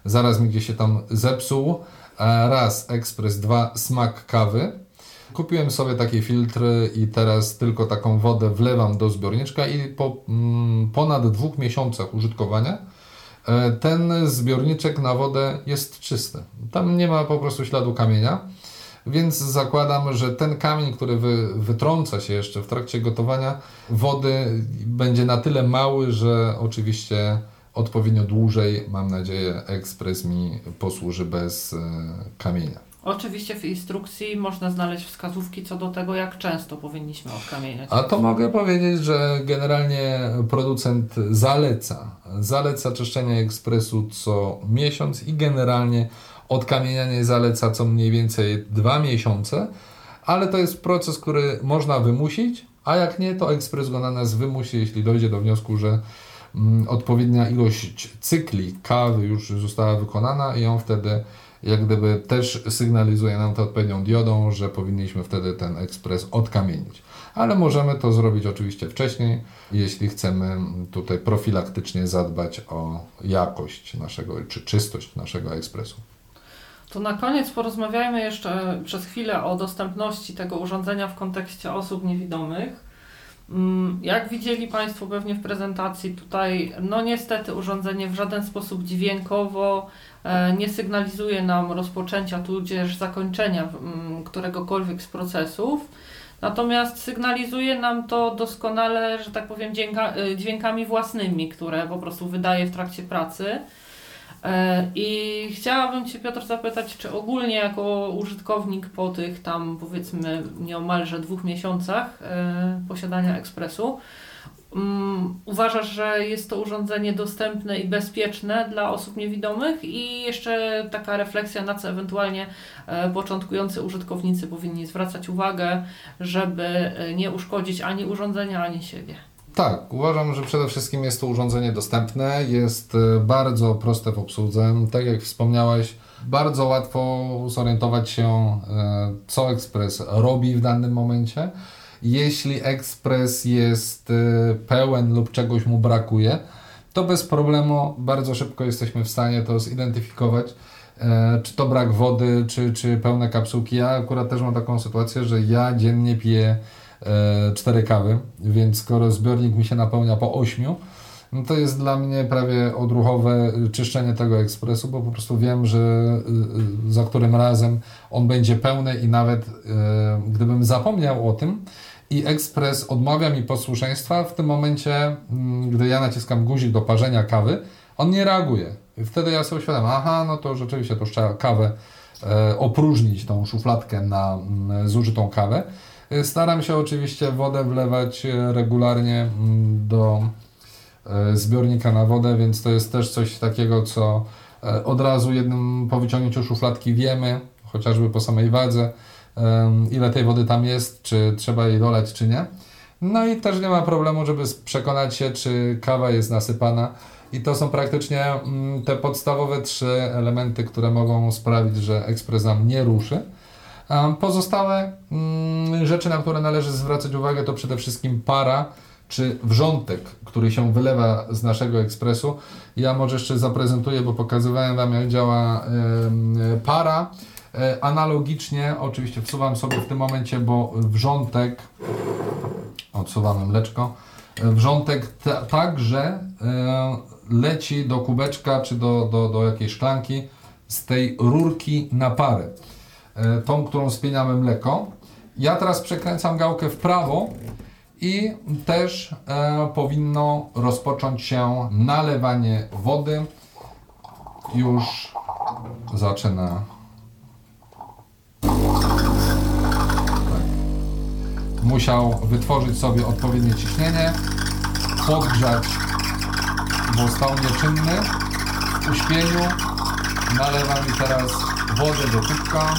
Speaker 3: zaraz mi gdzieś się tam zepsuł. Raz ekspres, dwa smak kawy. Kupiłem sobie takie filtry i teraz tylko taką wodę wlewam do zbiorniczka i po mm, ponad dwóch miesiącach użytkowania e, ten zbiorniczek na wodę jest czysty. Tam nie ma po prostu śladu kamienia. Więc zakładam, że ten kamień, który wy, wytrąca się jeszcze w trakcie gotowania wody, będzie na tyle mały, że oczywiście odpowiednio dłużej, mam nadzieję, ekspres mi posłuży bez e, kamienia.
Speaker 2: Oczywiście w instrukcji można znaleźć wskazówki co do tego, jak często powinniśmy odkamieniać.
Speaker 3: A to mogę powiedzieć, że generalnie producent zaleca, zaleca czyszczenie ekspresu co miesiąc i generalnie odkamienianie zaleca co mniej więcej dwa miesiące, ale to jest proces, który można wymusić, a jak nie, to ekspres go na nas wymusi, jeśli dojdzie do wniosku, że mm, odpowiednia ilość cykli kawy już została wykonana i on wtedy jak gdyby też sygnalizuje nam to odpowiednią diodą, że powinniśmy wtedy ten ekspres odkamienić. Ale możemy to zrobić oczywiście wcześniej, jeśli chcemy tutaj profilaktycznie zadbać o jakość naszego, czy czystość naszego ekspresu.
Speaker 2: To na koniec porozmawiajmy jeszcze przez chwilę o dostępności tego urządzenia w kontekście osób niewidomych. Mm, jak widzieli Państwo pewnie w prezentacji, tutaj no niestety urządzenie w żaden sposób dźwiękowo e, nie sygnalizuje nam rozpoczęcia tudzież zakończenia mm, któregokolwiek z procesów. Natomiast sygnalizuje nam to doskonale, że tak powiem, e, dźwiękami własnymi, które po prostu wydaje w trakcie pracy. E, I chciałabym Cię, Piotr, zapytać, czy ogólnie jako użytkownik po tych tam powiedzmy nieomalże dwóch miesiącach e, posiadania ekspresu, um, uważasz, że jest to urządzenie dostępne i bezpieczne dla osób niewidomych? I jeszcze taka refleksja, na co ewentualnie e, początkujący użytkownicy powinni zwracać uwagę, żeby nie uszkodzić ani urządzenia, ani siebie.
Speaker 3: Tak, uważam, że przede wszystkim jest to urządzenie dostępne, jest e, bardzo proste w obsłudze. Tak jak wspomniałeś, bardzo łatwo zorientować się, e, co ekspres robi w danym momencie. Jeśli ekspres jest e, pełen lub czegoś mu brakuje, to bez problemu bardzo szybko jesteśmy w stanie to zidentyfikować. Czy to brak wody, czy, czy pełne kapsułki. Ja akurat też mam taką sytuację, że ja dziennie piję cztery kawy, więc skoro zbiornik mi się napełnia po ośmiu, no to jest dla mnie prawie odruchowe czyszczenie tego ekspresu, bo po prostu wiem, że y, y, za którym razem on będzie pełny i nawet e, gdybym zapomniał o tym i ekspres odmawia mi posłuszeństwa, w tym momencie, mm, gdy ja naciskam guzik do parzenia kawy, on nie reaguje. Wtedy ja sobie świadam, aha, no to rzeczywiście to trzeba kawę e, opróżnić, tą szufladkę na mm, zużytą kawę. Staram się oczywiście wodę wlewać e, regularnie mm, do e, zbiornika na wodę, więc to jest też coś takiego, co od razu jednym po wyciągnięciu szufladki wiemy, chociażby po samej wadze, ile tej wody tam jest, czy trzeba jej dolać, czy nie. No i też nie ma problemu, żeby przekonać się, czy kawa jest nasypana. I to są praktycznie mm, te podstawowe trzy elementy, które mogą sprawić, że ekspres nam nie ruszy. Pozostałe mm, rzeczy, na które należy zwracać uwagę, to przede wszystkim para czy wrzątek, który się wylewa z naszego ekspresu. Ja może jeszcze zaprezentuję, bo pokazywałem Wam, jak działa para. E, analogicznie, oczywiście wsuwam sobie w tym momencie, bo wrzątek, odsuwamy mleczko, e, wrzątek także e, leci do kubeczka czy do, do, do jakiejś szklanki z tej rurki na parę. E, tą, którą spieniamy mleko. Ja teraz przekręcam gałkę w prawo i też e, powinno rozpocząć się nalewanie wody. Już zaczyna. Musiał wytworzyć sobie odpowiednie ciśnienie, podgrzać, bo stał nieczynny. W uśpieniu nalewa mi teraz wodę do kubka.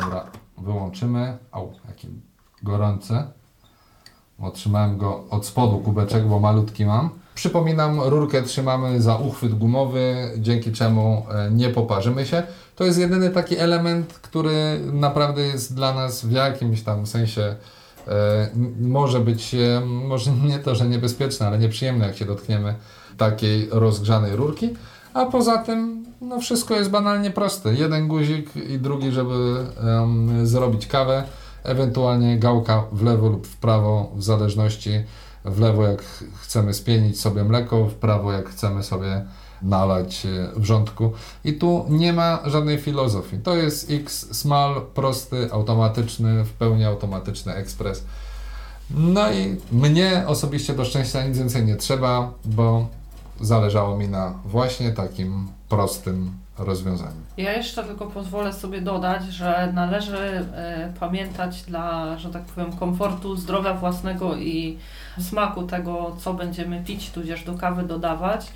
Speaker 3: Dobra, wyłączymy. Au, jaki gorący. Otrzymałem go od spodu kubeczek, bo malutki mam. Przypominam, rurkę trzymamy za uchwyt gumowy, dzięki czemu e, nie poparzymy się. To jest jedyny taki element, który naprawdę jest dla nas w jakimś tam sensie e, może być, e, może nie to, że niebezpieczne, ale nieprzyjemne, jak się dotkniemy takiej rozgrzanej rurki. A poza tym, no wszystko jest banalnie proste. Jeden guzik i drugi, żeby um, zrobić kawę, ewentualnie gałka w lewo lub w prawo, w zależności w lewo jak chcemy spienić sobie mleko, w prawo jak chcemy sobie nalać e, wrzątku. I tu nie ma żadnej filozofii. To jest X small, prosty, automatyczny, w pełni automatyczny ekspres. No i mnie osobiście do szczęścia nic więcej nie trzeba, bo zależało mi na właśnie takim prostym rozwiązaniu.
Speaker 2: Ja jeszcze tylko pozwolę sobie dodać, że należy e, pamiętać dla, że tak powiem, komfortu zdrowia własnego i smaku tego, co będziemy pić, tudzież do kawy dodawać,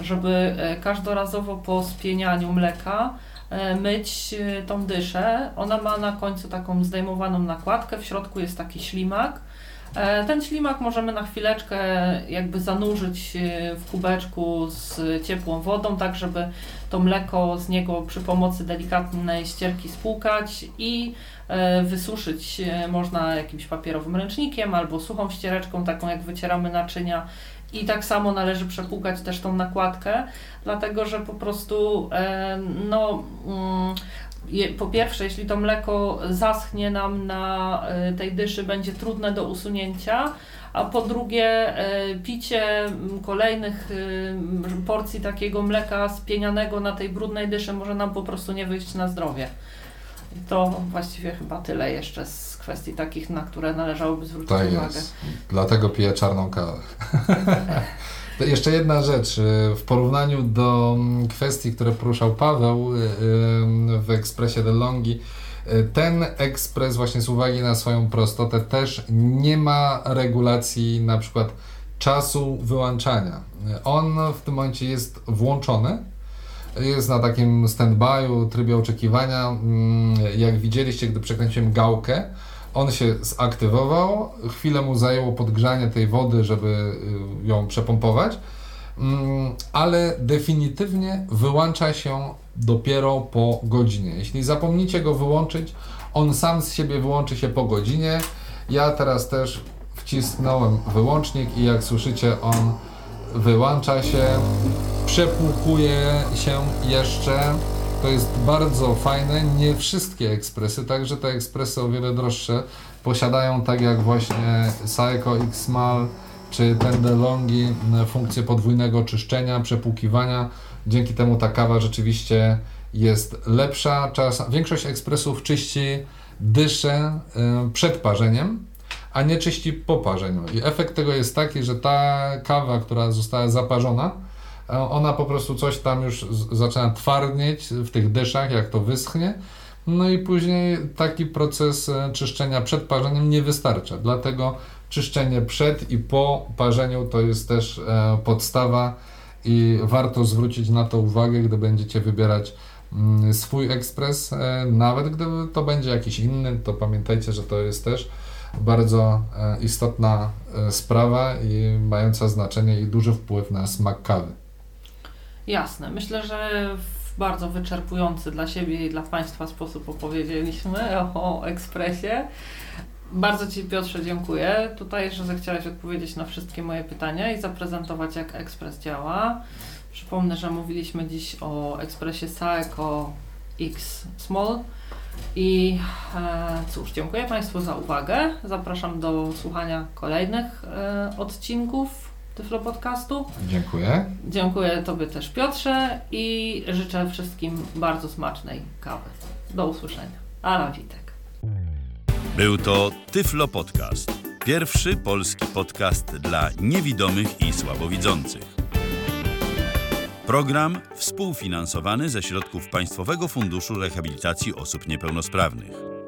Speaker 2: żeby e, każdorazowo po spienianiu mleka e, myć tą dyszę. Ona ma na końcu taką zdejmowaną nakładkę, w środku jest taki ślimak. E, Ten ślimak możemy na chwileczkę jakby zanurzyć e, w kubeczku z ciepłą wodą, tak żeby to mleko z niego przy pomocy delikatnej ścierki spłukać i e, wysuszyć można jakimś papierowym ręcznikiem albo suchą ściereczką, taką jak wycieramy naczynia. I tak samo należy przepłukać też tą nakładkę, dlatego że po prostu no, mm, po pierwsze, jeśli to mleko zaschnie nam na e, tej dyszy, będzie trudne do usunięcia, a po drugie, e, picie kolejnych e, porcji takiego mleka spienianego na tej brudnej dyszy może nam po prostu nie wyjść na zdrowie. I to właściwie chyba tyle jeszcze z kwestii takich, na które należałoby zwrócić
Speaker 3: Tak
Speaker 2: uwagę.
Speaker 3: jest. Dlatego piję czarną kawę. Jeszcze jedna rzecz. y, W porównaniu do mm, kwestii, które poruszał Paweł y, y, w ekspresie DeLonghi, ten ekspres właśnie z uwagi na swoją prostotę też nie ma regulacji na przykład czasu wyłączania. On w tym momencie jest włączony, jest na takim stand-by'u, trybie oczekiwania. Mm, Jak widzieliście, gdy przekręciłem gałkę, on się zaktywował, chwilę mu zajęło podgrzanie tej wody, żeby y, ją przepompować, Mm, ale definitywnie wyłącza się dopiero po godzinie. Jeśli zapomnicie go wyłączyć, on sam z siebie wyłączy się po godzinie. Ja teraz też wcisnąłem wyłącznik i jak słyszycie, on wyłącza się, przepłukuje się jeszcze. To jest bardzo fajne. Nie wszystkie ekspresy, także te ekspresy o wiele droższe, posiadają tak jak właśnie Saeco X-Mal czy ten DeLonghi m, funkcję podwójnego czyszczenia, przepłukiwania. Dzięki temu ta kawa rzeczywiście jest lepsza. Czas, większość ekspresów czyści dyszę y, przed parzeniem, a nie czyści po parzeniu. I efekt tego jest taki, że ta kawa, która została zaparzona, ona po prostu coś tam już zaczyna twardnieć w tych dyszach, jak to wyschnie. No i później taki proces e, czyszczenia przed parzeniem nie wystarcza. Dlatego czyszczenie przed i po parzeniu to jest też e, podstawa i warto zwrócić na to uwagę, gdy będziecie wybierać mm, swój ekspres. E, nawet gdyby to będzie jakiś inny, to pamiętajcie, że to jest też bardzo e, istotna e, sprawa i mająca znaczenie i duży wpływ na smak kawy.
Speaker 2: Jasne. Myślę, że w bardzo wyczerpujący dla siebie i dla Państwa sposób opowiedzieliśmy o, ekspresie. Bardzo Ci Piotrze dziękuję tutaj, że zechciałeś odpowiedzieć na wszystkie moje pytania i zaprezentować jak ekspres działa. Przypomnę, że mówiliśmy dziś o ekspresie Saeco X Small. I e, cóż, dziękuję Państwu za uwagę. Zapraszam do słuchania kolejnych e, odcinków Tyflo Podcastu.
Speaker 3: Dziękuję.
Speaker 2: Dziękuję Tobie też Piotrze i życzę wszystkim bardzo smacznej kawy. Do usłyszenia. Ala Witek.
Speaker 1: Był to Tyflo Podcast. Pierwszy polski podcast dla niewidomych i słabowidzących. Program współfinansowany ze środków Państwowego Funduszu Rehabilitacji Osób Niepełnosprawnych.